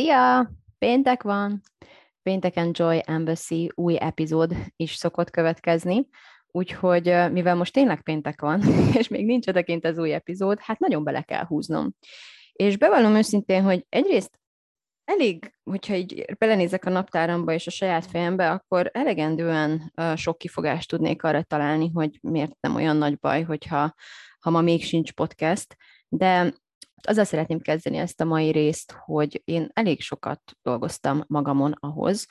Szia! Péntek van! Pénteken Joy Embassy új epizód is szokott következni, úgyhogy mivel most tényleg péntek van, és még nincs odakint az új epizód, hát nagyon bele kell húznom. És bevallom őszintén, hogy egyrészt elég, hogyha így belenézek a naptáramba és a saját fejembe, akkor elegendően sok kifogást tudnék arra találni, hogy miért nem olyan nagy baj, hogyha ha ma még sincs podcast, de azzal szeretném kezdeni ezt a mai részt, hogy én elég sokat dolgoztam magamon ahhoz,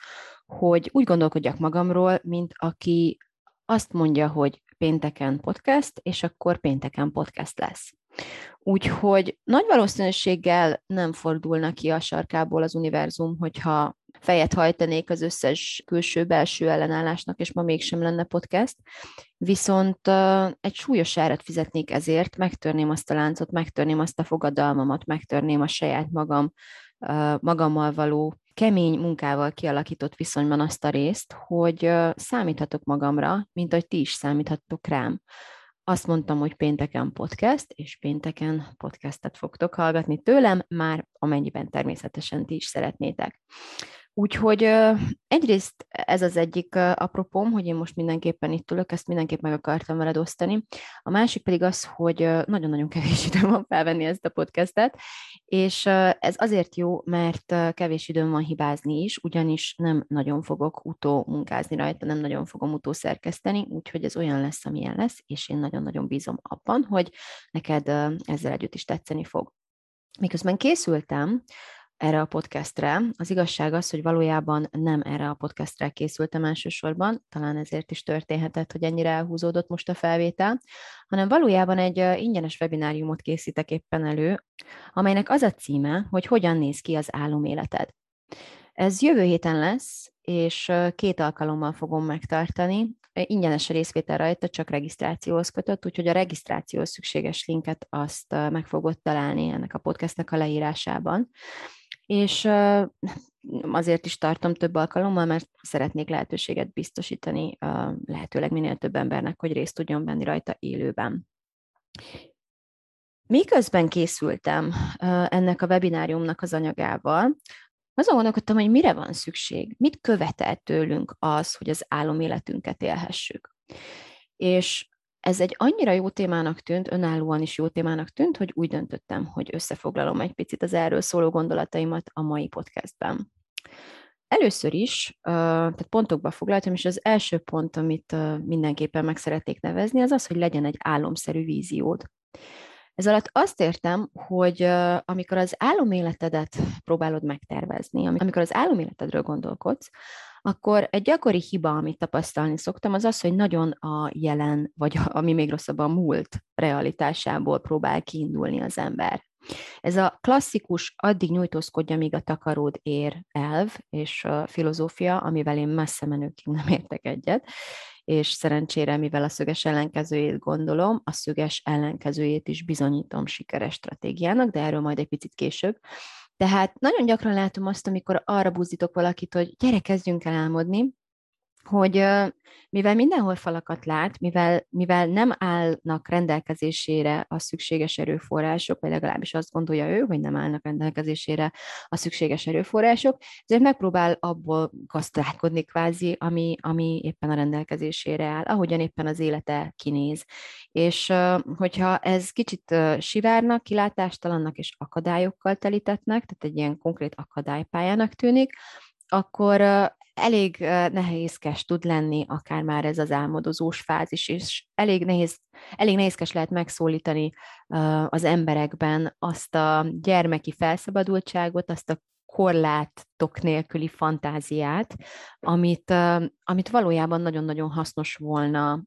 hogy úgy gondolkodjak magamról, mint aki azt mondja, hogy pénteken podcast, és akkor pénteken podcast lesz. Úgyhogy nagy valószínűséggel nem fordulna ki a sarkából az univerzum, hogyha fejet hajtanék az összes külső-belső ellenállásnak, és ma mégsem lenne podcast. Viszont uh, egy súlyos árat fizetnék ezért, megtörném azt a láncot, megtörném azt a fogadalmamat, megtörném a saját magam, magammal való kemény munkával kialakított viszonyban azt a részt, hogy számíthatok magamra, mint hogy ti is számíthattok rám azt mondtam, hogy pénteken podcast, és pénteken podcastet fogtok hallgatni tőlem, már amennyiben természetesen ti is szeretnétek. Úgyhogy egyrészt ez az egyik apropom, hogy én most mindenképpen itt ülök, ezt mindenképp meg akartam veled osztani. A másik pedig az, hogy nagyon-nagyon kevés időm van felvenni ezt a podcastet, és ez azért jó, mert kevés időm van hibázni is, ugyanis nem nagyon fogok utó munkázni rajta, nem nagyon fogom utó szerkeszteni, úgyhogy ez olyan lesz, amilyen lesz, és én nagyon-nagyon bízom abban, hogy neked ezzel együtt is tetszeni fog. Miközben készültem, erre a podcastre. Az igazság az, hogy valójában nem erre a podcastre készültem elsősorban, talán ezért is történhetett, hogy ennyire elhúzódott most a felvétel, hanem valójában egy ingyenes webináriumot készítek éppen elő, amelynek az a címe, hogy hogyan néz ki az áloméleted. Ez jövő héten lesz, és két alkalommal fogom megtartani. Ingyenes a részvétel rajta, csak regisztrációhoz kötött, úgyhogy a regisztrációhoz szükséges linket azt meg fogod találni ennek a podcastnek a leírásában és azért is tartom több alkalommal, mert szeretnék lehetőséget biztosítani lehetőleg minél több embernek, hogy részt tudjon venni rajta élőben. Miközben készültem ennek a webináriumnak az anyagával, azon gondolkodtam, hogy mire van szükség, mit követel tőlünk az, hogy az áloméletünket élhessük. És ez egy annyira jó témának tűnt, önállóan is jó témának tűnt, hogy úgy döntöttem, hogy összefoglalom egy picit az erről szóló gondolataimat a mai podcastben. Először is, tehát pontokba foglaltam, és az első pont, amit mindenképpen meg szeretnék nevezni, az az, hogy legyen egy álomszerű víziód. Ez alatt azt értem, hogy amikor az áloméletedet próbálod megtervezni, amikor az áloméletedről gondolkodsz, akkor egy gyakori hiba, amit tapasztalni szoktam, az az, hogy nagyon a jelen, vagy ami még rosszabb, a múlt realitásából próbál kiindulni az ember. Ez a klasszikus addig nyújtózkodja, míg a takaród ér elv és filozófia, amivel én messze menőkig nem értek egyet, és szerencsére, mivel a szöges ellenkezőjét gondolom, a szöges ellenkezőjét is bizonyítom sikeres stratégiának, de erről majd egy picit később. Tehát nagyon gyakran látom azt, amikor arra buzdítok valakit, hogy gyere, kezdjünk el álmodni, hogy mivel mindenhol falakat lát, mivel, mivel nem állnak rendelkezésére a szükséges erőforrások, vagy legalábbis azt gondolja ő, hogy nem állnak rendelkezésére a szükséges erőforrások, ezért megpróbál abból gazdálkodni kvázi, ami, ami éppen a rendelkezésére áll, ahogyan éppen az élete kinéz. És hogyha ez kicsit sivárnak, kilátástalannak és akadályokkal telítetnek, tehát egy ilyen konkrét akadálypályának tűnik, akkor elég nehézkes tud lenni akár már ez az álmodozós fázis, és elég, nehéz, elég nehézkes lehet megszólítani az emberekben azt a gyermeki felszabadultságot, azt a korlátok nélküli fantáziát, amit, amit valójában nagyon-nagyon hasznos volna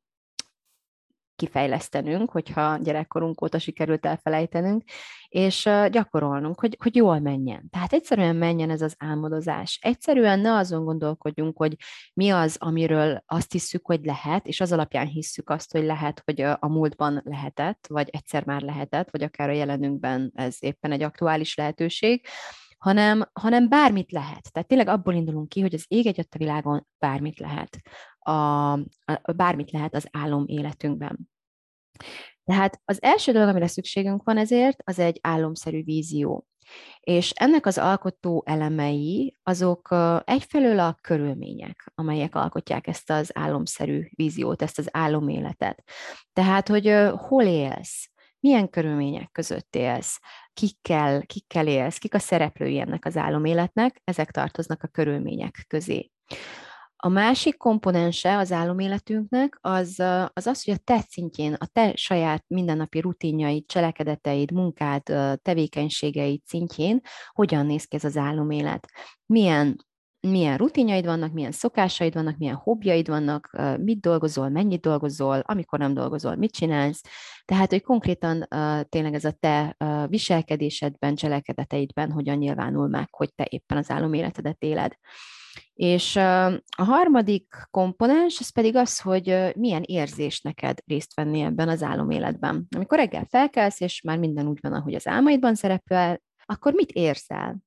kifejlesztenünk, hogyha gyerekkorunk óta sikerült elfelejtenünk, és gyakorolnunk, hogy, hogy jól menjen. Tehát egyszerűen menjen ez az álmodozás. Egyszerűen ne azon gondolkodjunk, hogy mi az, amiről azt hisszük, hogy lehet, és az alapján hisszük azt, hogy lehet, hogy a múltban lehetett, vagy egyszer már lehetett, vagy akár a jelenünkben ez éppen egy aktuális lehetőség, hanem, hanem bármit lehet. Tehát tényleg abból indulunk ki, hogy az ég egyet a világon bármit lehet. A, a, bármit lehet az álom életünkben. Tehát az első dolog, amire szükségünk van ezért, az egy álomszerű vízió. És ennek az alkotó elemei azok egyfelől a körülmények, amelyek alkotják ezt az álomszerű víziót, ezt az áloméletet. Tehát, hogy hol élsz, milyen körülmények között élsz, kikkel, kikkel élsz, kik a szereplői ennek az áloméletnek, ezek tartoznak a körülmények közé. A másik komponense az áloméletünknek az, az az, hogy a te szintjén, a te saját mindennapi rutinjaid, cselekedeteid, munkád, tevékenységeid szintjén hogyan néz ki ez az álomélet. Milyen milyen rutinjaid vannak, milyen szokásaid vannak, milyen hobbjaid vannak, mit dolgozol, mennyit dolgozol, amikor nem dolgozol, mit csinálsz. Tehát, hogy konkrétan tényleg ez a te viselkedésedben, cselekedeteidben hogyan nyilvánul meg, hogy te éppen az áloméletedet éled. És a harmadik komponens, az pedig az, hogy milyen érzés neked részt venni ebben az áloméletben. Amikor reggel felkelsz, és már minden úgy van, ahogy az álmaidban szerepel, akkor mit érzel?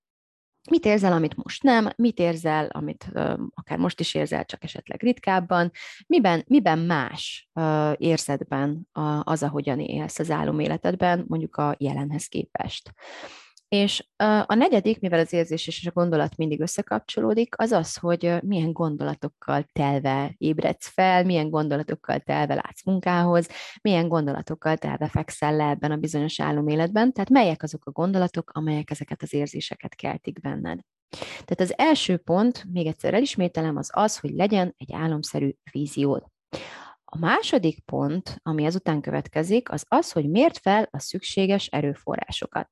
Mit érzel, amit most nem? Mit érzel, amit uh, akár most is érzel, csak esetleg ritkábban? Miben, miben más uh, érzetben uh, az, ahogyan élsz az áloméletedben, mondjuk a jelenhez képest? És a negyedik, mivel az érzés és a gondolat mindig összekapcsolódik, az az, hogy milyen gondolatokkal telve ébredsz fel, milyen gondolatokkal telve látsz munkához, milyen gondolatokkal telve fekszel le ebben a bizonyos áloméletben, tehát melyek azok a gondolatok, amelyek ezeket az érzéseket keltik benned. Tehát az első pont, még egyszer elismételem, az az, hogy legyen egy álomszerű víziód. A második pont, ami ezután következik, az az, hogy miért fel a szükséges erőforrásokat.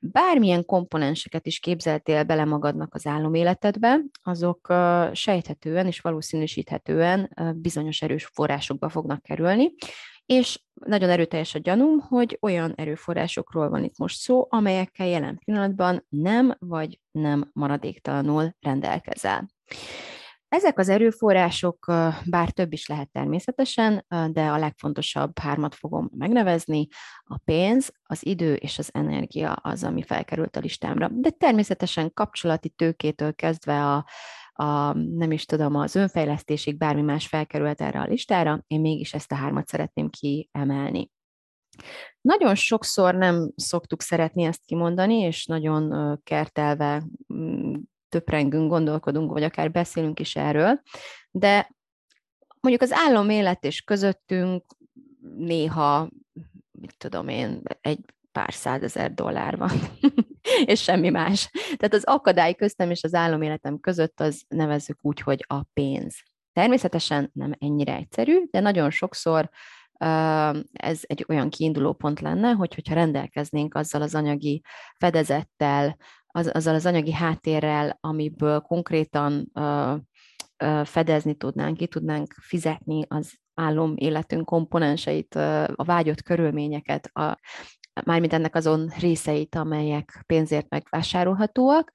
Bármilyen komponenseket is képzeltél bele magadnak az áloméletedbe, azok sejthetően és valószínűsíthetően bizonyos erős forrásokba fognak kerülni, és nagyon erőteljes a gyanúm, hogy olyan erőforrásokról van itt most szó, amelyekkel jelen pillanatban nem vagy nem maradéktalanul rendelkezel. Ezek az erőforrások, bár több is lehet természetesen, de a legfontosabb hármat fogom megnevezni. A pénz, az idő és az energia az, ami felkerült a listámra. De természetesen kapcsolati tőkétől kezdve a, a, nem is tudom, az önfejlesztésig bármi más felkerült erre a listára, én mégis ezt a hármat szeretném kiemelni. Nagyon sokszor nem szoktuk szeretni ezt kimondani, és nagyon kertelve mm, töprengünk, gondolkodunk, vagy akár beszélünk is erről, de mondjuk az állam élet és közöttünk néha, mit tudom én, egy pár százezer dollár van, és semmi más. Tehát az akadály köztem és az áloméletem között az nevezzük úgy, hogy a pénz. Természetesen nem ennyire egyszerű, de nagyon sokszor ez egy olyan kiinduló pont lenne, hogy hogyha rendelkeznénk azzal az anyagi fedezettel, az, azzal az anyagi háttérrel, amiből konkrétan uh, uh, fedezni tudnánk, ki tudnánk fizetni az álom életünk komponenseit, uh, a vágyott körülményeket, a, mármint ennek azon részeit, amelyek pénzért megvásárolhatóak,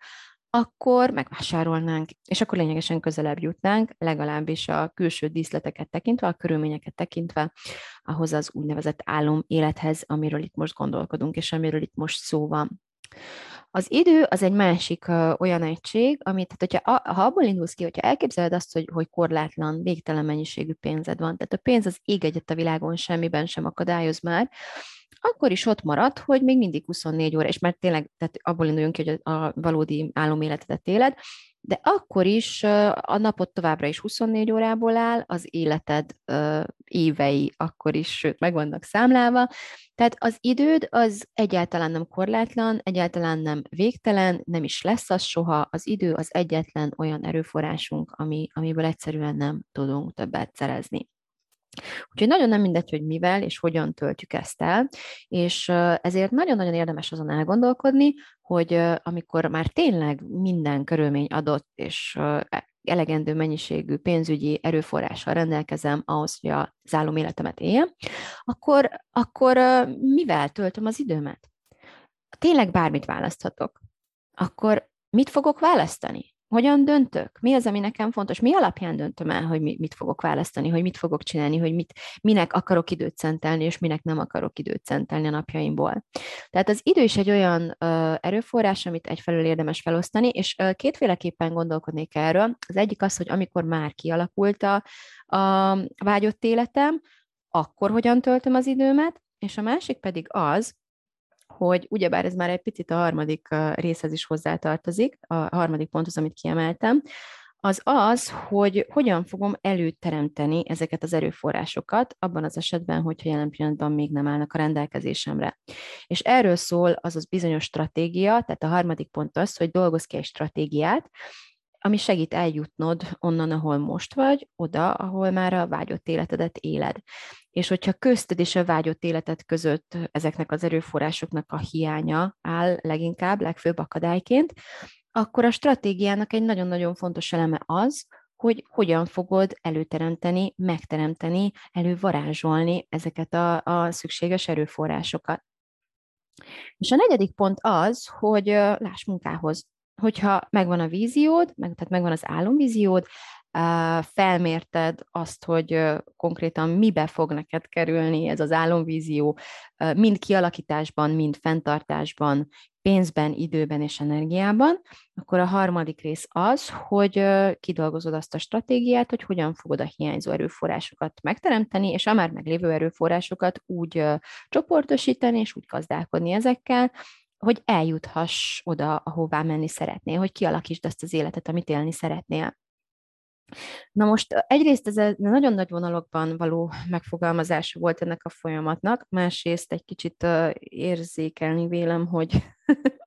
akkor megvásárolnánk, és akkor lényegesen közelebb jutnánk, legalábbis a külső díszleteket tekintve, a körülményeket tekintve, ahhoz az úgynevezett álom élethez, amiről itt most gondolkodunk, és amiről itt most szó van. Az idő az egy másik uh, olyan egység, amit, tehát hogyha, ha abból indulsz ki, hogyha elképzeled azt, hogy, hogy korlátlan, végtelen mennyiségű pénzed van, tehát a pénz az ég egyet a világon semmiben sem akadályoz már, akkor is ott marad, hogy még mindig 24 óra, és mert tényleg tehát abból induljunk ki, hogy a valódi áloméletet éled, de akkor is a napot továbbra is 24 órából áll, az életed évei akkor is, sőt, meg vannak számlálva. Tehát az időd az egyáltalán nem korlátlan, egyáltalán nem végtelen, nem is lesz az soha. Az idő az egyetlen olyan erőforrásunk, ami, amiből egyszerűen nem tudunk többet szerezni. Úgyhogy nagyon nem mindegy, hogy mivel és hogyan töltjük ezt el, és ezért nagyon-nagyon érdemes azon elgondolkodni, hogy amikor már tényleg minden körülmény adott, és elegendő mennyiségű pénzügyi erőforrással rendelkezem ahhoz, hogy az állom életemet éljem, akkor, akkor mivel töltöm az időmet? Tényleg bármit választhatok. Akkor mit fogok választani? Hogyan döntök? Mi az, ami nekem fontos? Mi alapján döntöm el, hogy mit fogok választani, hogy mit fogok csinálni, hogy mit, minek akarok időt szentelni, és minek nem akarok időt szentelni a napjaimból. Tehát az idő is egy olyan uh, erőforrás, amit egyfelől érdemes felosztani, és uh, kétféleképpen gondolkodnék erről. Az egyik az, hogy amikor már kialakult a, a vágyott életem, akkor hogyan töltöm az időmet, és a másik pedig az, hogy ugyebár ez már egy picit a harmadik részhez is hozzátartozik, a harmadik ponthoz, amit kiemeltem, az az, hogy hogyan fogom előteremteni ezeket az erőforrásokat, abban az esetben, hogyha jelen pillanatban még nem állnak a rendelkezésemre. És erről szól az az bizonyos stratégia, tehát a harmadik pont az, hogy dolgozz ki egy stratégiát, ami segít eljutnod onnan, ahol most vagy, oda, ahol már a vágyott életedet éled. És hogyha közted és a vágyott életed között ezeknek az erőforrásoknak a hiánya áll leginkább, legfőbb akadályként, akkor a stratégiának egy nagyon-nagyon fontos eleme az, hogy hogyan fogod előteremteni, megteremteni, elővarázsolni ezeket a, a szükséges erőforrásokat. És a negyedik pont az, hogy láss munkához hogyha megvan a víziód, meg, tehát megvan az álomvíziód, felmérted azt, hogy konkrétan mibe fog neked kerülni ez az álomvízió, mind kialakításban, mind fenntartásban, pénzben, időben és energiában, akkor a harmadik rész az, hogy kidolgozod azt a stratégiát, hogy hogyan fogod a hiányzó erőforrásokat megteremteni, és a már meglévő erőforrásokat úgy csoportosítani, és úgy gazdálkodni ezekkel, hogy eljuthass oda, ahová menni szeretnél, hogy kialakítsd azt az életet, amit élni szeretnél. Na most egyrészt ez nagyon nagy vonalokban való megfogalmazás volt ennek a folyamatnak, másrészt egy kicsit érzékelni vélem, hogy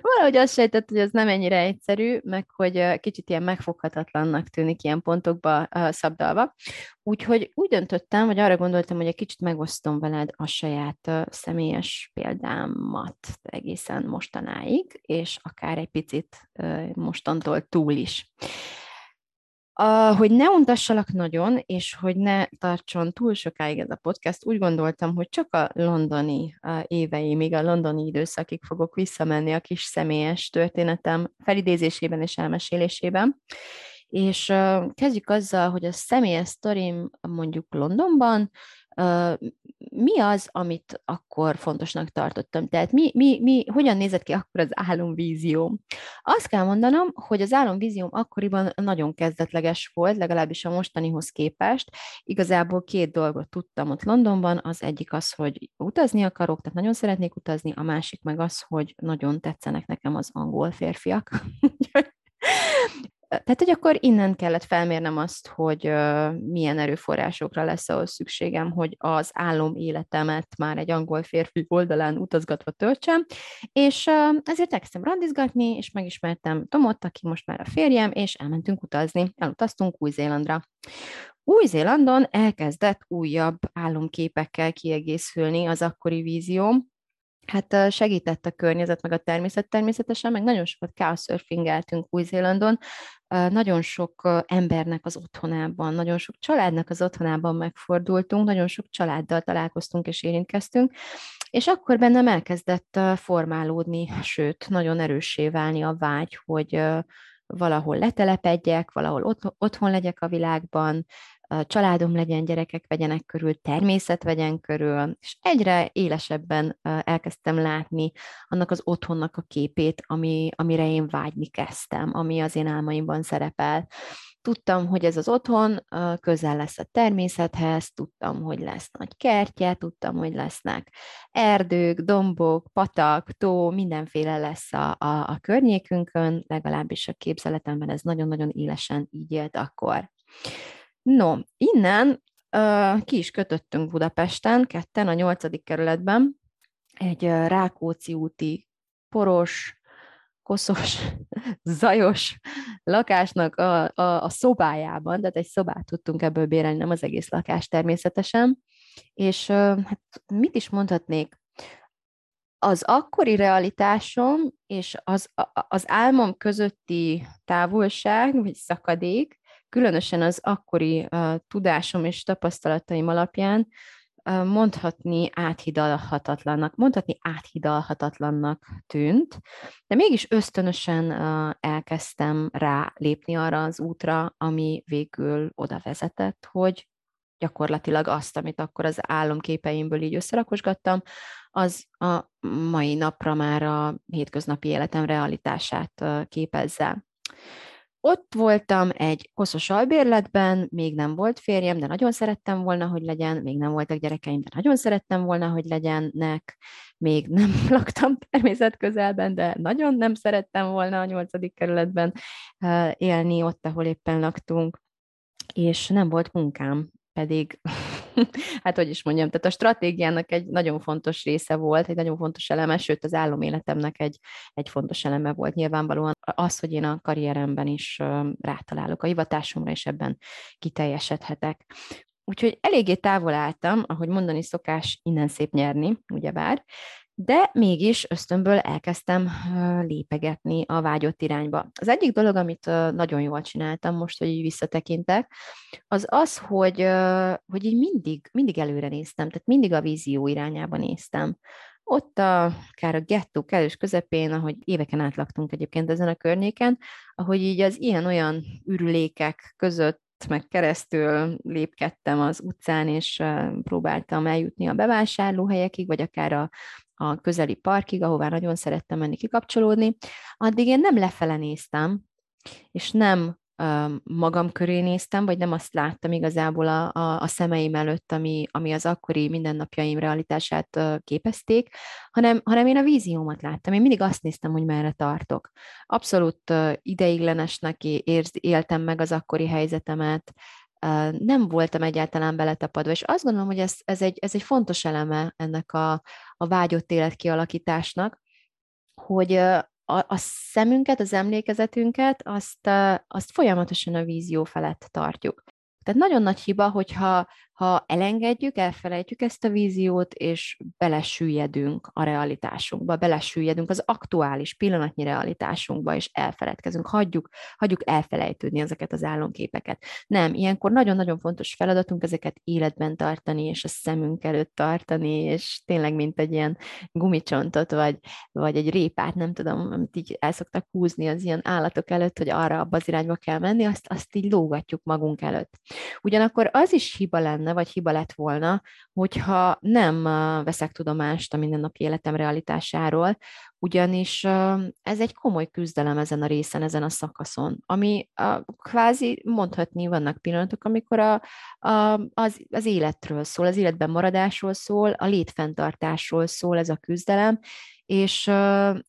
valahogy azt sejtett, hogy ez nem ennyire egyszerű, meg hogy kicsit ilyen megfoghatatlannak tűnik ilyen pontokba szabdalva. Úgyhogy úgy döntöttem, vagy arra gondoltam, hogy egy kicsit megosztom veled a saját személyes példámat egészen mostanáig, és akár egy picit mostantól túl is. Uh, hogy ne untassalak nagyon, és hogy ne tartson túl sokáig ez a podcast, úgy gondoltam, hogy csak a londoni uh, éveimig, a londoni időszakig fogok visszamenni a kis személyes történetem felidézésében és elmesélésében. És uh, kezdjük azzal, hogy a személyes sztorim mondjuk Londonban, mi az, amit akkor fontosnak tartottam? Tehát mi, mi, mi, hogyan nézett ki akkor az álomvízióm? Azt kell mondanom, hogy az álomvízióm akkoriban nagyon kezdetleges volt, legalábbis a mostanihoz képest. Igazából két dolgot tudtam ott Londonban, az egyik az, hogy utazni akarok, tehát nagyon szeretnék utazni, a másik meg az, hogy nagyon tetszenek nekem az angol férfiak. Tehát, hogy akkor innen kellett felmérnem azt, hogy milyen erőforrásokra lesz ahhoz szükségem, hogy az állom életemet már egy angol férfi oldalán utazgatva töltsem, és ezért elkezdtem randizgatni, és megismertem Tomot, aki most már a férjem, és elmentünk utazni. Elutaztunk Új-Zélandra. Új-Zélandon elkezdett újabb álomképekkel kiegészülni az akkori vízióm, hát segített a környezet, meg a természet. Természetesen, meg nagyon sokat couchsurfingeltünk Új-Zélandon, nagyon sok embernek az otthonában, nagyon sok családnak az otthonában megfordultunk, nagyon sok családdal találkoztunk és érintkeztünk, és akkor bennem elkezdett formálódni, sőt, nagyon erőssé válni a vágy, hogy valahol letelepedjek, valahol otthon legyek a világban, családom legyen, gyerekek vegyenek körül, természet vegyen körül, és egyre élesebben elkezdtem látni annak az otthonnak a képét, ami, amire én vágyni kezdtem, ami az én álmaimban szerepel. Tudtam, hogy ez az otthon közel lesz a természethez, tudtam, hogy lesz nagy kertje, tudtam, hogy lesznek erdők, dombok, patak, tó, mindenféle lesz a, a, a környékünkön, legalábbis a képzeletemben ez nagyon-nagyon élesen így élt akkor. No, innen uh, ki is kötöttünk Budapesten, ketten a nyolcadik kerületben, egy uh, Rákóczi úti poros, koszos, zajos lakásnak a, a, a szobájában, tehát egy szobát tudtunk ebből bérelni, nem az egész lakás természetesen, és uh, hát mit is mondhatnék, az akkori realitásom és az, az álmom közötti távolság, vagy szakadék, különösen az akkori uh, tudásom és tapasztalataim alapján uh, mondhatni áthidalhatatlannak, mondhatni áthidalhatatlannak tűnt, de mégis ösztönösen uh, elkezdtem rá lépni arra az útra, ami végül oda vezetett, hogy gyakorlatilag azt, amit akkor az álomképeimből így összerakosgattam, az a mai napra már a hétköznapi életem realitását képezze. Ott voltam egy koszos albérletben, még nem volt férjem, de nagyon szerettem volna, hogy legyen, még nem voltak gyerekeim, de nagyon szerettem volna, hogy legyenek, még nem laktam természet közelben, de nagyon nem szerettem volna a nyolcadik kerületben élni ott, ahol éppen laktunk, és nem volt munkám, pedig hát hogy is mondjam, tehát a stratégiának egy nagyon fontos része volt, egy nagyon fontos eleme, sőt az álloméletemnek egy, egy fontos eleme volt nyilvánvalóan az, hogy én a karrieremben is rátalálok a hivatásomra, és ebben kiteljesedhetek. Úgyhogy eléggé távol álltam, ahogy mondani szokás, innen szép nyerni, ugyebár, de mégis ösztönből elkezdtem lépegetni a vágyott irányba. Az egyik dolog, amit nagyon jól csináltam most, hogy így visszatekintek, az az, hogy, hogy így mindig, mindig előre néztem, tehát mindig a vízió irányába néztem. Ott a, akár a gettó kellős közepén, ahogy éveken át laktunk egyébként ezen a környéken, ahogy így az ilyen-olyan ürülékek között meg keresztül lépkedtem az utcán, és próbáltam eljutni a bevásárlóhelyekig, vagy akár a, a közeli parkig, ahová nagyon szerettem menni kikapcsolódni, addig én nem lefele néztem, és nem magam köré néztem, vagy nem azt láttam igazából a, a, a szemeim előtt, ami, ami az akkori mindennapjaim realitását képezték, hanem, hanem én a víziómat láttam. Én mindig azt néztem, hogy merre tartok. Abszolút ideiglenesnek érz, éltem meg az akkori helyzetemet, nem voltam egyáltalán beletapadva, és azt gondolom, hogy ez, ez, egy, ez egy fontos eleme ennek a, a vágyott élet kialakításnak, hogy a, a szemünket, az emlékezetünket, azt, azt folyamatosan a vízió felett tartjuk. Tehát nagyon nagy hiba, hogyha ha elengedjük, elfelejtjük ezt a víziót, és belesüllyedünk a realitásunkba, belesüllyedünk az aktuális, pillanatnyi realitásunkba, és elfeledkezünk, hagyjuk, hagyjuk elfelejtődni ezeket az álomképeket. Nem, ilyenkor nagyon-nagyon fontos feladatunk ezeket életben tartani, és a szemünk előtt tartani, és tényleg mint egy ilyen gumicsontot, vagy, vagy egy répát, nem tudom, amit így el szoktak húzni az ilyen állatok előtt, hogy arra abba az irányba kell menni, azt, azt így lógatjuk magunk előtt. Ugyanakkor az is hiba lenne, lenne, vagy hiba lett volna, hogyha nem veszek tudomást a mindennapi életem realitásáról, ugyanis ez egy komoly küzdelem ezen a részen, ezen a szakaszon, ami kvázi mondhatni vannak pillanatok, amikor a, a, az, az életről szól, az életben maradásról szól, a létfenntartásról szól ez a küzdelem, és,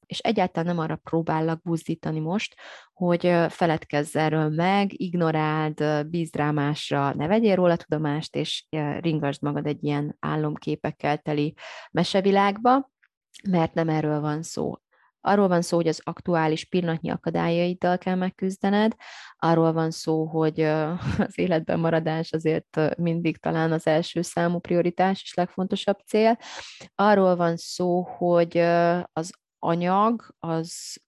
és egyáltalán nem arra próbállak buzdítani most, hogy feledkezz erről meg, ignoráld, bízd rá másra, ne vegyél róla tudomást, és ringasd magad egy ilyen álomképekkel teli mesevilágba, mert nem erről van szó. Arról van szó, hogy az aktuális pillanatnyi akadályaiddal kell megküzdened, arról van szó, hogy az életben maradás azért mindig talán az első számú prioritás és legfontosabb cél. Arról van szó, hogy az anyag az,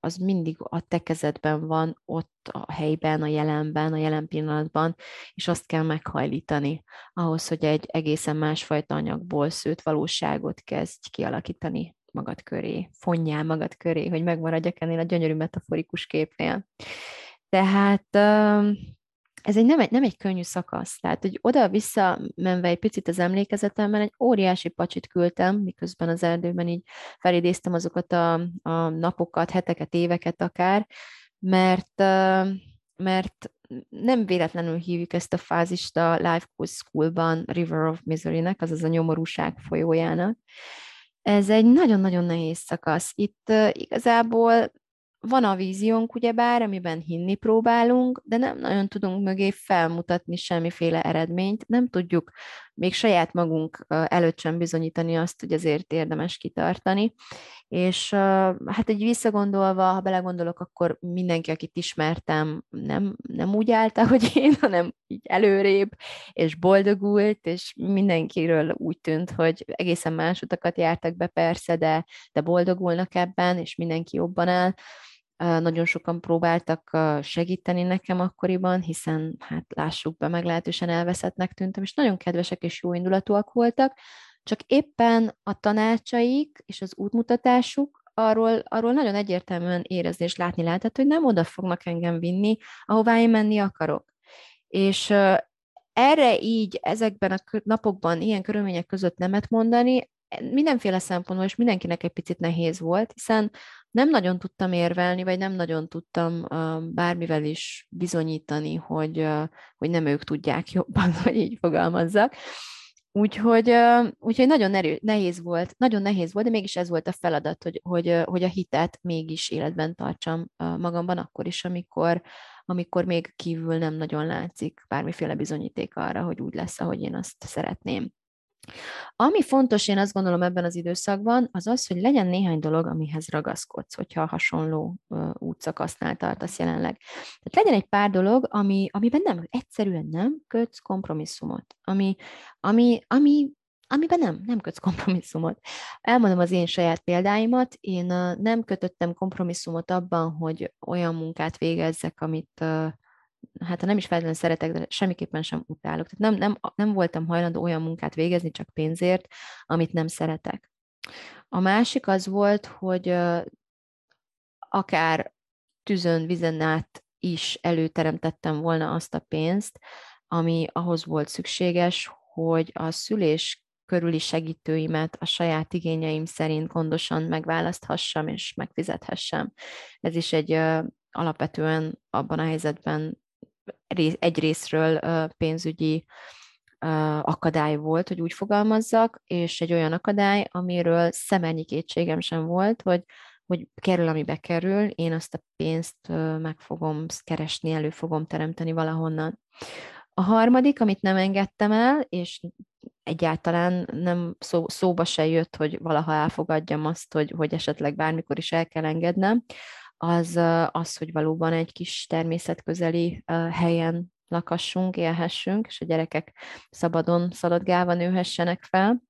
az mindig a te kezedben van, ott a helyben, a jelenben, a jelen pillanatban, és azt kell meghajlítani ahhoz, hogy egy egészen másfajta anyagból szőtt valóságot kezdj kialakítani magad köré, fonjál magad köré, hogy megmaradjak ennél a gyönyörű metaforikus képnél. Tehát ez egy nem, egy nem egy könnyű szakasz. Tehát, hogy oda-vissza menve egy picit az emlékezetemben, egy óriási pacsit küldtem, miközben az erdőben így felidéztem azokat a, a napokat, heteket, éveket akár, mert, mert nem véletlenül hívjuk ezt a fázist a Life Coach School-ban River of Misery-nek, azaz a nyomorúság folyójának, ez egy nagyon-nagyon nehéz szakasz. Itt uh, igazából van a víziónk, ugyebár, amiben hinni próbálunk, de nem nagyon tudunk mögé felmutatni semmiféle eredményt, nem tudjuk még saját magunk előtt sem bizonyítani azt, hogy azért érdemes kitartani, És hát egy visszagondolva, ha belegondolok, akkor mindenki, akit ismertem, nem, nem úgy állta, hogy én, hanem így előrébb, és boldogult, és mindenkiről úgy tűnt, hogy egészen más utakat jártak be persze, de, de boldogulnak ebben, és mindenki jobban áll. Nagyon sokan próbáltak segíteni nekem akkoriban, hiszen hát lássuk be, meglehetősen elveszettnek tűntem, és nagyon kedvesek és jó indulatúak voltak, csak éppen a tanácsaik és az útmutatásuk arról, arról nagyon egyértelműen érezni és látni lehetett, hogy nem oda fognak engem vinni, ahová én menni akarok. És erre így ezekben a napokban, ilyen körülmények között nemet mondani, mindenféle szempontból, és mindenkinek egy picit nehéz volt, hiszen nem nagyon tudtam érvelni, vagy nem nagyon tudtam bármivel is bizonyítani, hogy, hogy nem ők tudják jobban, hogy így fogalmazzak. Úgyhogy, úgyhogy nagyon erő, nehéz volt, nagyon nehéz volt, de mégis ez volt a feladat, hogy, hogy, hogy a hitet mégis életben tartsam magamban akkor is, amikor, amikor még kívül nem nagyon látszik bármiféle bizonyíték arra, hogy úgy lesz, ahogy én azt szeretném. Ami fontos, én azt gondolom ebben az időszakban, az az, hogy legyen néhány dolog, amihez ragaszkodsz, hogyha hasonló útszakasznál tartasz jelenleg. Tehát legyen egy pár dolog, ami, amiben nem, egyszerűen nem kötsz kompromisszumot, ami, ami, ami amiben nem, nem kötsz kompromisszumot. Elmondom az én saját példáimat, én nem kötöttem kompromisszumot abban, hogy olyan munkát végezzek, amit hát ha nem is feltétlenül szeretek, de semmiképpen sem utálok. Tehát nem, nem, nem voltam hajlandó olyan munkát végezni csak pénzért, amit nem szeretek. A másik az volt, hogy akár tűzön, vizen át is előteremtettem volna azt a pénzt, ami ahhoz volt szükséges, hogy a szülés körüli segítőimet a saját igényeim szerint gondosan megválaszthassam és megfizethessem. Ez is egy alapvetően abban a helyzetben egy részről pénzügyi akadály volt, hogy úgy fogalmazzak, és egy olyan akadály, amiről szemennyi kétségem sem volt, hogy, hogy kerül, ami bekerül, én azt a pénzt meg fogom keresni, elő fogom teremteni valahonnan. A harmadik, amit nem engedtem el, és egyáltalán nem szó, szóba se jött, hogy valaha elfogadjam azt, hogy, hogy esetleg bármikor is el kell engednem, az az, hogy valóban egy kis természetközeli helyen lakassunk, élhessünk, és a gyerekek szabadon szaladgálva nőhessenek fel.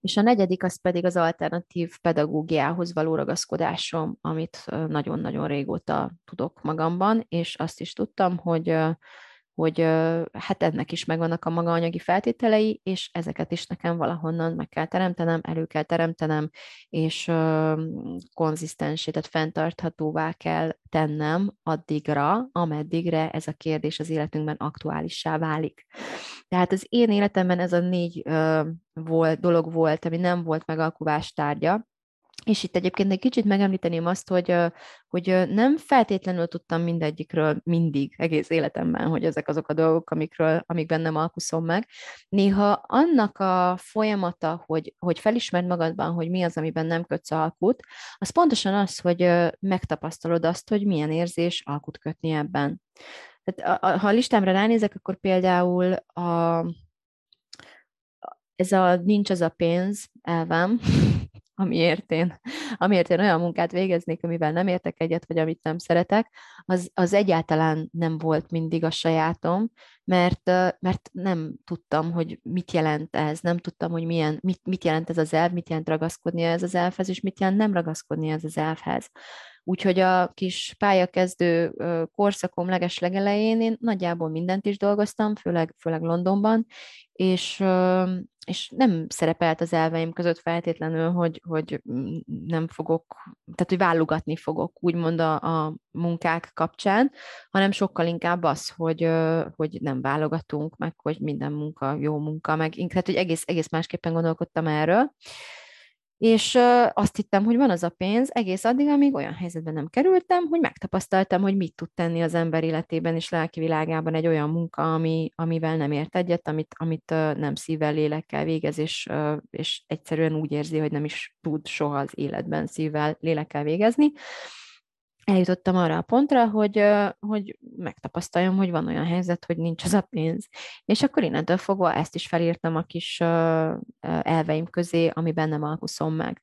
És a negyedik az pedig az alternatív pedagógiához való ragaszkodásom, amit nagyon-nagyon régóta tudok magamban, és azt is tudtam, hogy hogy hát ennek is megvannak a maga anyagi feltételei, és ezeket is nekem valahonnan meg kell teremtenem, elő kell teremtenem, és konzisztensé, tehát fenntarthatóvá kell tennem addigra, ameddigre ez a kérdés az életünkben aktuálissá válik. Tehát az én életemben ez a négy volt, dolog volt, ami nem volt megalkuvás tárgya, és itt egyébként egy kicsit megemlíteném azt, hogy, hogy nem feltétlenül tudtam mindegyikről mindig, egész életemben, hogy ezek azok a dolgok, amikről, amikben nem alkuszom meg. Néha annak a folyamata, hogy, hogy felismerd magadban, hogy mi az, amiben nem kötsz alkut, az pontosan az, hogy megtapasztalod azt, hogy milyen érzés alkut kötni ebben. Tehát, ha a listámra ránézek, akkor például a, ez a nincs az a pénz elvem, amiért én, amiért én olyan munkát végeznék, amivel nem értek egyet, vagy amit nem szeretek, az, az egyáltalán nem volt mindig a sajátom, mert, mert nem tudtam, hogy mit jelent ez, nem tudtam, hogy milyen, mit, mit jelent ez az elv, mit jelent ragaszkodni ez az elvhez, és mit jelent nem ragaszkodni ez az elvhez. Úgyhogy a kis pályakezdő korszakom leges legelején én nagyjából mindent is dolgoztam, főleg, főleg Londonban, és, és nem szerepelt az elveim között feltétlenül, hogy, hogy nem fogok, tehát hogy válogatni fogok, úgymond a, a munkák kapcsán, hanem sokkal inkább az, hogy, hogy nem válogatunk, meg hogy minden munka jó munka, meg tehát, hogy egész, egész másképpen gondolkodtam erről. És azt hittem, hogy van az a pénz, egész addig, amíg olyan helyzetben nem kerültem, hogy megtapasztaltam, hogy mit tud tenni az ember életében és lelki világában egy olyan munka, ami, amivel nem ért egyet, amit, amit nem szívvel, lélekkel végez, és, és egyszerűen úgy érzi, hogy nem is tud soha az életben szívvel, lélekkel végezni. Eljutottam arra a pontra, hogy, hogy megtapasztaljam, hogy van olyan helyzet, hogy nincs az a pénz. És akkor innentől fogva ezt is felírtam a kis elveim közé, amiben nem alkuszom meg.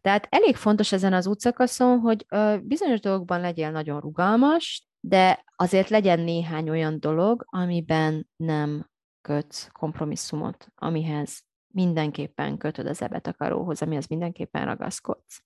Tehát elég fontos ezen az útszakaszon, hogy bizonyos dolgokban legyél nagyon rugalmas, de azért legyen néhány olyan dolog, amiben nem kötsz kompromisszumot, amihez mindenképpen kötöd az ebetakaróhoz, amihez mindenképpen ragaszkodsz.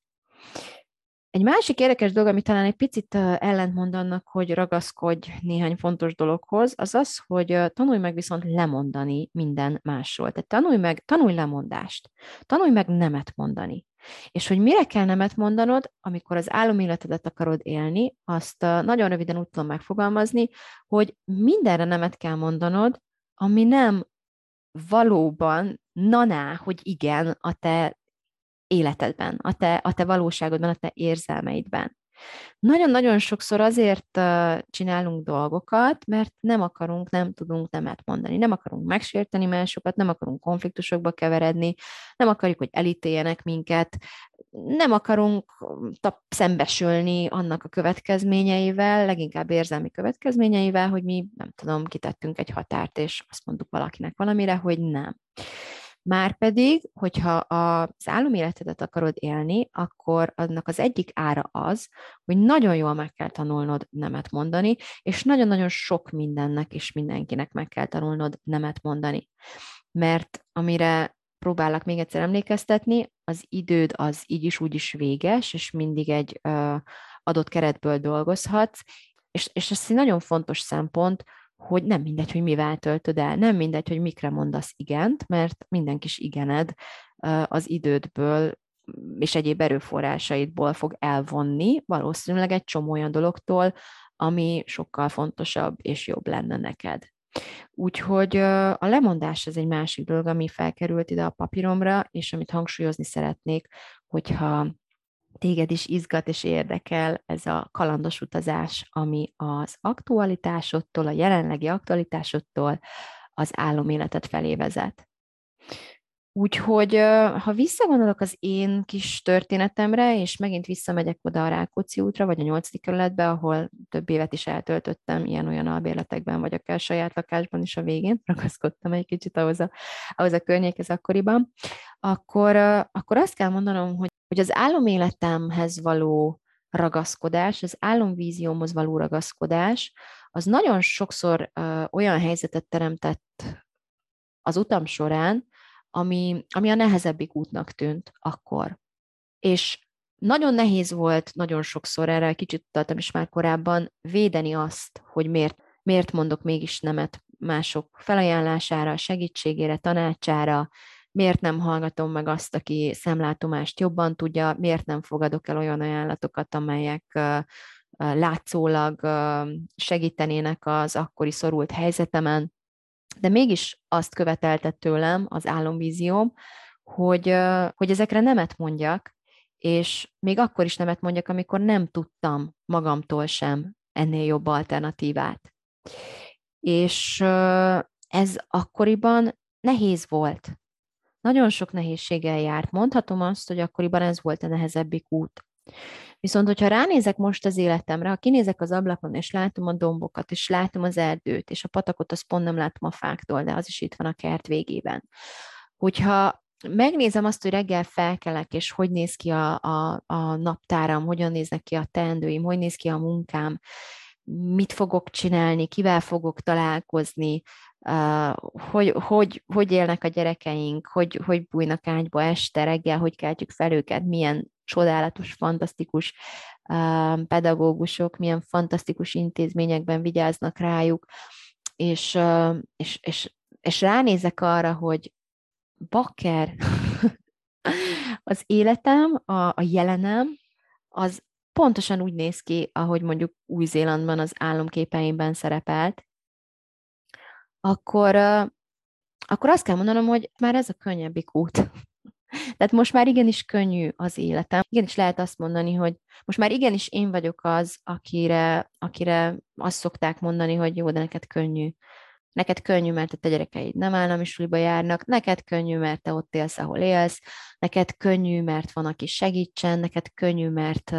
Egy másik érdekes dolog, ami talán egy picit ellentmond annak, hogy ragaszkodj néhány fontos dologhoz, az az, hogy tanulj meg viszont lemondani minden másról. Tehát tanulj meg, tanulj lemondást. Tanulj meg nemet mondani. És hogy mire kell nemet mondanod, amikor az áloméletedet akarod élni, azt nagyon röviden úgy tudom megfogalmazni, hogy mindenre nemet kell mondanod, ami nem valóban naná, hogy igen a te életedben, a te, a te valóságodban, a te érzelmeidben. Nagyon-nagyon sokszor azért csinálunk dolgokat, mert nem akarunk, nem tudunk nemet mondani. Nem akarunk megsérteni másokat, nem akarunk konfliktusokba keveredni, nem akarjuk, hogy elítéljenek minket, nem akarunk szembesülni annak a következményeivel, leginkább érzelmi következményeivel, hogy mi, nem tudom, kitettünk egy határt, és azt mondtuk valakinek valamire, hogy nem. Márpedig, hogyha az áloméletedet akarod élni, akkor annak az egyik ára az, hogy nagyon jól meg kell tanulnod nemet mondani, és nagyon-nagyon sok mindennek és mindenkinek meg kell tanulnod nemet mondani. Mert amire próbálok még egyszer emlékeztetni, az időd az így is úgy is véges, és mindig egy ö, adott keretből dolgozhatsz, és, és ez egy nagyon fontos szempont, hogy nem mindegy, hogy mivel töltöd el, nem mindegy, hogy mikre mondasz igent, mert minden kis igened az idődből és egyéb erőforrásaidból fog elvonni, valószínűleg egy csomó olyan dologtól, ami sokkal fontosabb és jobb lenne neked. Úgyhogy a lemondás ez egy másik dolog, ami felkerült ide a papíromra, és amit hangsúlyozni szeretnék, hogyha téged is izgat és érdekel ez a kalandos utazás, ami az aktualitásodtól, a jelenlegi aktualitásodtól az áloméletet felé vezet. Úgyhogy, ha visszagondolok az én kis történetemre, és megint visszamegyek oda a Rákóczi útra, vagy a nyolcadik kerületbe, ahol több évet is eltöltöttem ilyen-olyan albérletekben, vagy akár saját lakásban is a végén, ragaszkodtam egy kicsit ahhoz a, ahhoz a környékhez akkoriban, akkor, akkor azt kell mondanom, hogy hogy az áloméletemhez való ragaszkodás, az álomvíziómhoz való ragaszkodás, az nagyon sokszor uh, olyan helyzetet teremtett az utam során, ami, ami a nehezebbik útnak tűnt akkor. És nagyon nehéz volt nagyon sokszor, erre kicsit utaltam is már korábban, védeni azt, hogy miért, miért mondok mégis nemet mások felajánlására, segítségére, tanácsára, miért nem hallgatom meg azt, aki szemlátomást jobban tudja, miért nem fogadok el olyan ajánlatokat, amelyek látszólag segítenének az akkori szorult helyzetemen, de mégis azt követelte tőlem az álomvízióm, hogy, hogy ezekre nemet mondjak, és még akkor is nemet mondjak, amikor nem tudtam magamtól sem ennél jobb alternatívát. És ez akkoriban nehéz volt, nagyon sok nehézséggel járt. Mondhatom azt, hogy akkoriban ez volt a nehezebbik út. Viszont, hogyha ránézek most az életemre, ha kinézek az ablakon, és látom a dombokat, és látom az erdőt, és a patakot, azt pont nem látom a fáktól, de az is itt van a kert végében. Hogyha megnézem azt, hogy reggel felkelek, és hogy néz ki a, a, a naptáram, hogyan néznek ki a teendőim, hogy néz ki a munkám, mit fogok csinálni, kivel fogok találkozni, hogy, hogy, hogy élnek a gyerekeink, hogy, hogy bújnak ágyba este, reggel, hogy keltjük fel őket, milyen csodálatos, fantasztikus pedagógusok, milyen fantasztikus intézményekben vigyáznak rájuk, és, és, és, és ránézek arra, hogy bakker, az életem, a, a jelenem, az pontosan úgy néz ki, ahogy mondjuk Új-Zélandban az álomképeimben szerepelt, akkor, akkor azt kell mondanom, hogy már ez a könnyebbik út. Tehát most már igenis könnyű az életem. Igenis lehet azt mondani, hogy most már igenis én vagyok az, akire, akire azt szokták mondani, hogy jó, de neked könnyű. Neked könnyű, mert te gyerekeid nem állami suliba járnak, neked könnyű, mert te ott élsz, ahol élsz, neked könnyű, mert van, aki segítsen, neked könnyű, mert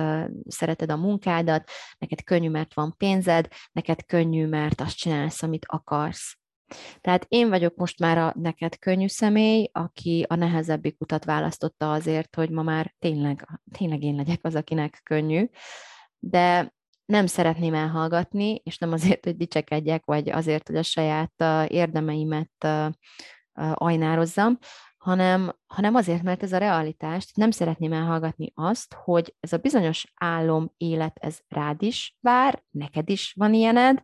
szereted a munkádat, neked könnyű, mert van pénzed, neked könnyű, mert azt csinálsz, amit akarsz. Tehát én vagyok most már a neked könnyű személy, aki a nehezebbik utat választotta azért, hogy ma már tényleg, tényleg én legyek az, akinek könnyű. De nem szeretném elhallgatni, és nem azért, hogy dicsekedjek, vagy azért, hogy a saját érdemeimet ajnározzam, hanem, hanem azért, mert ez a realitást, nem szeretném elhallgatni azt, hogy ez a bizonyos álom élet, ez rád is vár, neked is van ilyened,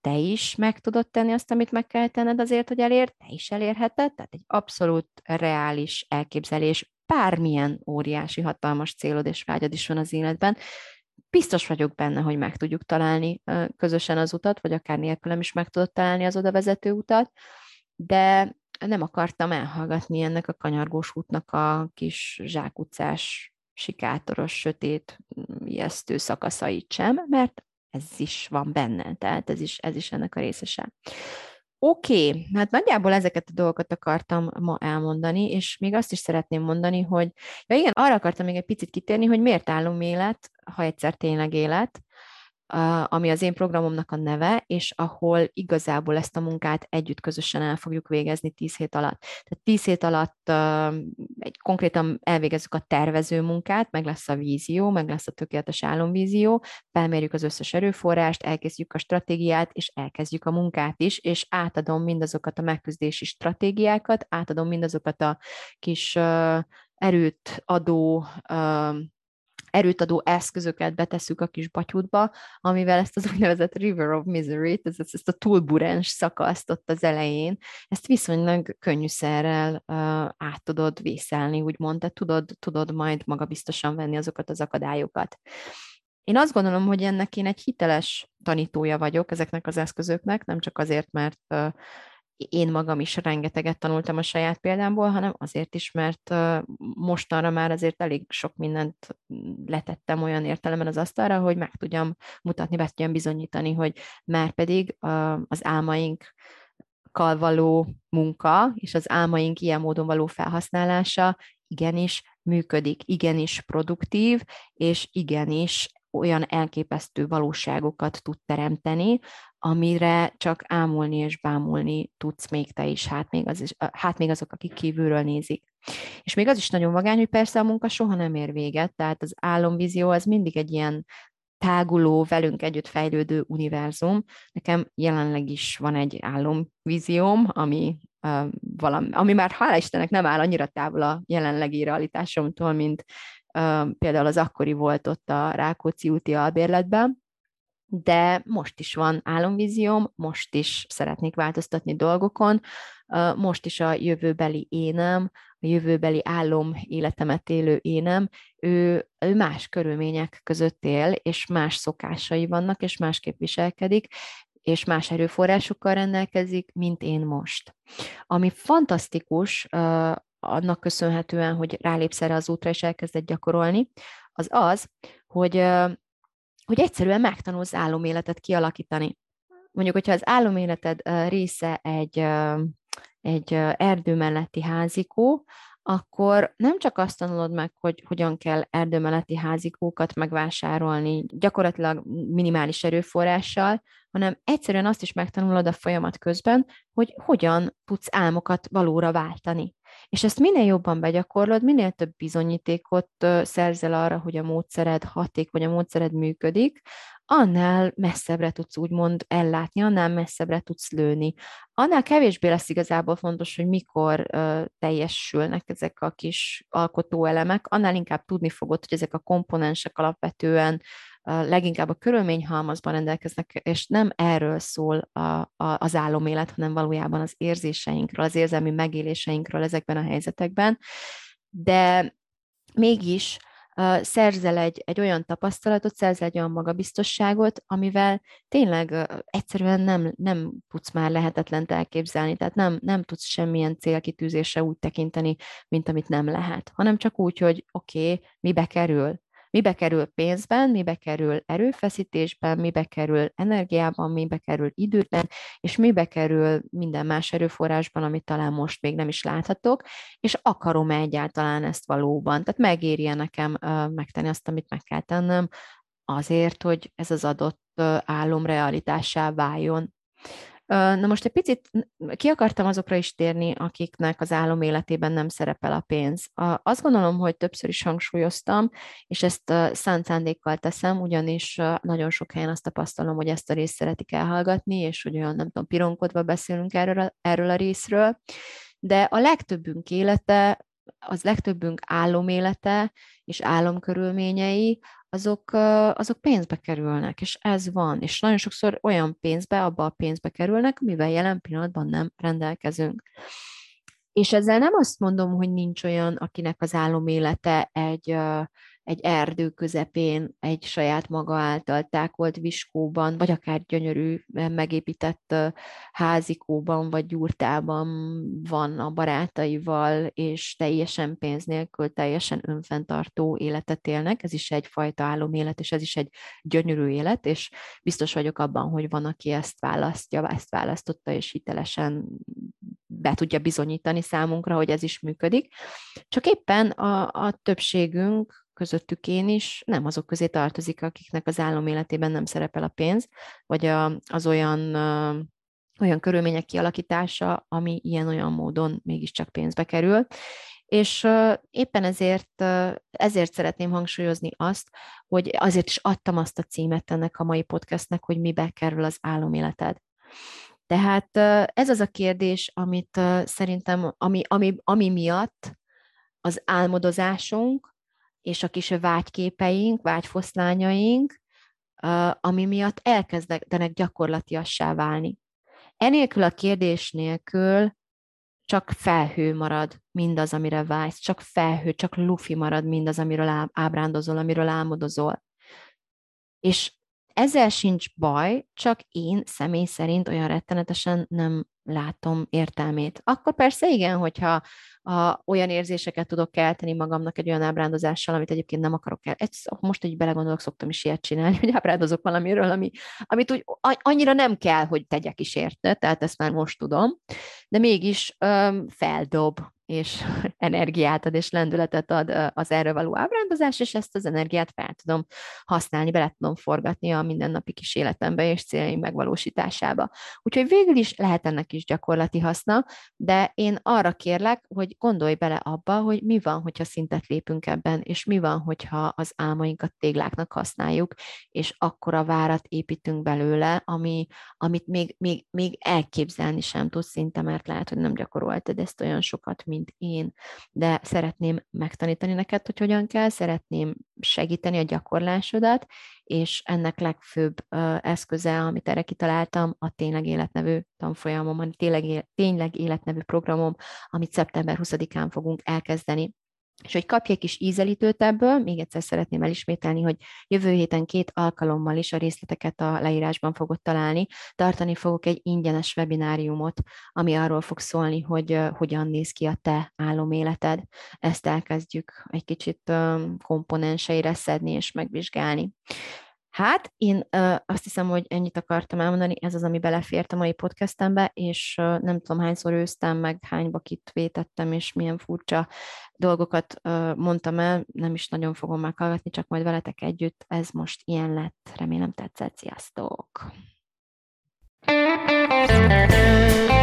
te is meg tudod tenni azt, amit meg kell tenned azért, hogy elérd, te is elérheted, tehát egy abszolút reális elképzelés, bármilyen óriási, hatalmas célod és vágyad is van az életben, biztos vagyok benne, hogy meg tudjuk találni közösen az utat, vagy akár nélkülem is meg tudod találni az oda vezető utat, de nem akartam elhallgatni ennek a kanyargós útnak a kis zsákutcás, sikátoros, sötét, ijesztő szakaszait sem, mert ez is van benne, tehát ez is, ez is ennek a részese. Oké, okay, hát nagyjából ezeket a dolgokat akartam ma elmondani, és még azt is szeretném mondani, hogy ja igen, arra akartam még egy picit kitérni, hogy miért állom élet, ha egyszer tényleg élet, ami az én programomnak a neve, és ahol igazából ezt a munkát együtt közösen el fogjuk végezni tíz hét alatt. Tehát tíz hét alatt egy konkrétan elvégezzük a tervező munkát, meg lesz a vízió, meg lesz a tökéletes álomvízió, felmérjük az összes erőforrást, elkezdjük a stratégiát, és elkezdjük a munkát is, és átadom mindazokat a megküzdési stratégiákat, átadom mindazokat a kis erőt adó erőt adó eszközöket betesszük a kis batyútba, amivel ezt az úgynevezett River of Misery-t, ezt, ezt a túlburens szakaszt ott az elején, ezt viszonylag könnyűszerrel uh, át tudod vészelni, úgymond, tehát tudod, tudod majd magabiztosan venni azokat az akadályokat. Én azt gondolom, hogy ennek én egy hiteles tanítója vagyok ezeknek az eszközöknek, nem csak azért, mert uh, én magam is rengeteget tanultam a saját példámból, hanem azért is, mert mostanra már azért elég sok mindent letettem olyan értelemben az asztalra, hogy meg tudjam mutatni, be tudjam bizonyítani, hogy már pedig az álmaink való munka és az álmaink ilyen módon való felhasználása igenis működik, igenis produktív, és igenis olyan elképesztő valóságokat tud teremteni, amire csak ámulni és bámulni tudsz még te is, hát még, az is, hát még azok, akik kívülről nézik. És még az is nagyon vagány, hogy persze a munka soha nem ér véget, tehát az álomvízió az mindig egy ilyen táguló, velünk együtt fejlődő univerzum. Nekem jelenleg is van egy álomvízióm, ami, uh, valami, ami már hála Istennek nem áll annyira távol a jelenlegi realitásomtól, mint például az akkori volt ott a Rákóczi úti albérletben, de most is van álomvízióm, most is szeretnék változtatni dolgokon, most is a jövőbeli énem, a jövőbeli álom életemet élő énem, ő, ő más körülmények között él, és más szokásai vannak, és másképp viselkedik, és más erőforrásokkal rendelkezik, mint én most. Ami fantasztikus, annak köszönhetően, hogy rálépsz erre az útra, és elkezded gyakorolni, az az, hogy hogy egyszerűen megtanulsz áloméletet kialakítani. Mondjuk, hogyha az áloméleted része egy, egy erdő melletti házikó, akkor nem csak azt tanulod meg, hogy hogyan kell erdő melletti házikókat megvásárolni gyakorlatilag minimális erőforrással, hanem egyszerűen azt is megtanulod a folyamat közben, hogy hogyan tudsz álmokat valóra váltani. És ezt minél jobban begyakorlod, minél több bizonyítékot szerzel arra, hogy a módszered haték, vagy a módszered működik, annál messzebbre tudsz úgymond ellátni, annál messzebbre tudsz lőni. Annál kevésbé lesz igazából fontos, hogy mikor teljesülnek ezek a kis alkotóelemek, annál inkább tudni fogod, hogy ezek a komponensek alapvetően leginkább a körülményhalmazban rendelkeznek, és nem erről szól a, a, az álomélet, hanem valójában az érzéseinkről, az érzelmi megéléseinkről ezekben a helyzetekben. De mégis uh, szerzel egy, egy olyan tapasztalatot, szerzel egy olyan magabiztosságot, amivel tényleg egyszerűen nem, nem tudsz már lehetetlent elképzelni, tehát nem, nem tudsz semmilyen célkitűzése úgy tekinteni, mint amit nem lehet, hanem csak úgy, hogy oké, okay, mibe kerül, Mibe kerül pénzben, mibe kerül erőfeszítésben, mibe kerül energiában, mibe kerül időben, és mibe kerül minden más erőforrásban, amit talán most még nem is láthatok, és akarom egyáltalán ezt valóban. Tehát megéri nekem megtenni azt, amit meg kell tennem, azért, hogy ez az adott álom realitássá váljon. Na most egy picit ki akartam azokra is térni, akiknek az álom életében nem szerepel a pénz. Azt gondolom, hogy többször is hangsúlyoztam, és ezt szánt szándékkal teszem, ugyanis nagyon sok helyen azt tapasztalom, hogy ezt a részt szeretik elhallgatni, és hogy olyan, nem tudom, pironkodva beszélünk erről erről a részről, de a legtöbbünk élete az legtöbbünk álomélete és álomkörülményei, azok, azok pénzbe kerülnek, és ez van. És nagyon sokszor olyan pénzbe, abba a pénzbe kerülnek, amivel jelen pillanatban nem rendelkezünk. És ezzel nem azt mondom, hogy nincs olyan, akinek az álomélete egy, egy erdő közepén, egy saját maga által tákolt viskóban, vagy akár gyönyörű, megépített házikóban, vagy gyurtában van a barátaival, és teljesen pénz nélkül, teljesen önfenntartó életet élnek. Ez is egyfajta álomélet, és ez is egy gyönyörű élet, és biztos vagyok abban, hogy van, aki ezt választja, ezt választotta, és hitelesen be tudja bizonyítani számunkra, hogy ez is működik. Csak éppen a, a többségünk közöttük én is, nem azok közé tartozik, akiknek az állam életében nem szerepel a pénz, vagy a, az olyan olyan körülmények kialakítása, ami ilyen-olyan módon mégiscsak pénzbe kerül. És éppen ezért, ezért szeretném hangsúlyozni azt, hogy azért is adtam azt a címet ennek a mai podcastnek, hogy mibe kerül az áloméleted. Tehát ez az a kérdés, amit szerintem, ami, ami, ami miatt az álmodozásunk, és a kis vágyképeink, vágyfoszlányaink, ami miatt elkezdenek gyakorlatiassá válni. Enélkül a kérdés nélkül csak felhő marad mindaz, amire vágysz, csak felhő, csak lufi marad mindaz, amiről ábrándozol, amiről álmodozol. És ezzel sincs baj, csak én személy szerint olyan rettenetesen nem látom értelmét. Akkor persze igen, hogyha a, olyan érzéseket tudok kelteni magamnak egy olyan ábrándozással, amit egyébként nem akarok el. Egy, most egy belegondolok, szoktam is ilyet csinálni, hogy ábrándozok valamiről, ami, amit úgy annyira nem kell, hogy tegyek is érte, tehát ezt már most tudom, de mégis öm, feldob és energiát ad, és lendületet ad az erről való ábrándozás, és ezt az energiát fel tudom használni, bele tudom forgatni a mindennapi kis életembe és céljaim megvalósításába. Úgyhogy végül is lehet ennek is gyakorlati haszna, de én arra kérlek, hogy gondolj bele abba, hogy mi van, hogyha szintet lépünk ebben, és mi van, hogyha az álmainkat tégláknak használjuk, és akkor a várat építünk belőle, ami, amit még, még, még elképzelni sem tudsz szinte, mert lehet, hogy nem gyakoroltad ezt olyan sokat, mint mint én, de szeretném megtanítani neked, hogy hogyan kell, szeretném segíteni a gyakorlásodat, és ennek legfőbb eszköze, amit erre kitaláltam, a Tényleg Életnevű tanfolyamom, a Tényleg Életnevű programom, amit szeptember 20-án fogunk elkezdeni és hogy kapj egy kis ízelítőt ebből, még egyszer szeretném elismételni, hogy jövő héten két alkalommal is a részleteket a leírásban fogod találni. Tartani fogok egy ingyenes webináriumot, ami arról fog szólni, hogy hogyan néz ki a te áloméleted. Ezt elkezdjük egy kicsit komponenseire szedni és megvizsgálni. Hát, én ö, azt hiszem, hogy ennyit akartam elmondani, ez az, ami belefért a mai podcastembe, és ö, nem tudom hányszor őztem, meg hányba bakit vétettem, és milyen furcsa dolgokat ö, mondtam el, nem is nagyon fogom meghallgatni, csak majd veletek együtt, ez most ilyen lett, remélem tetszett, sziasztok! Thank you.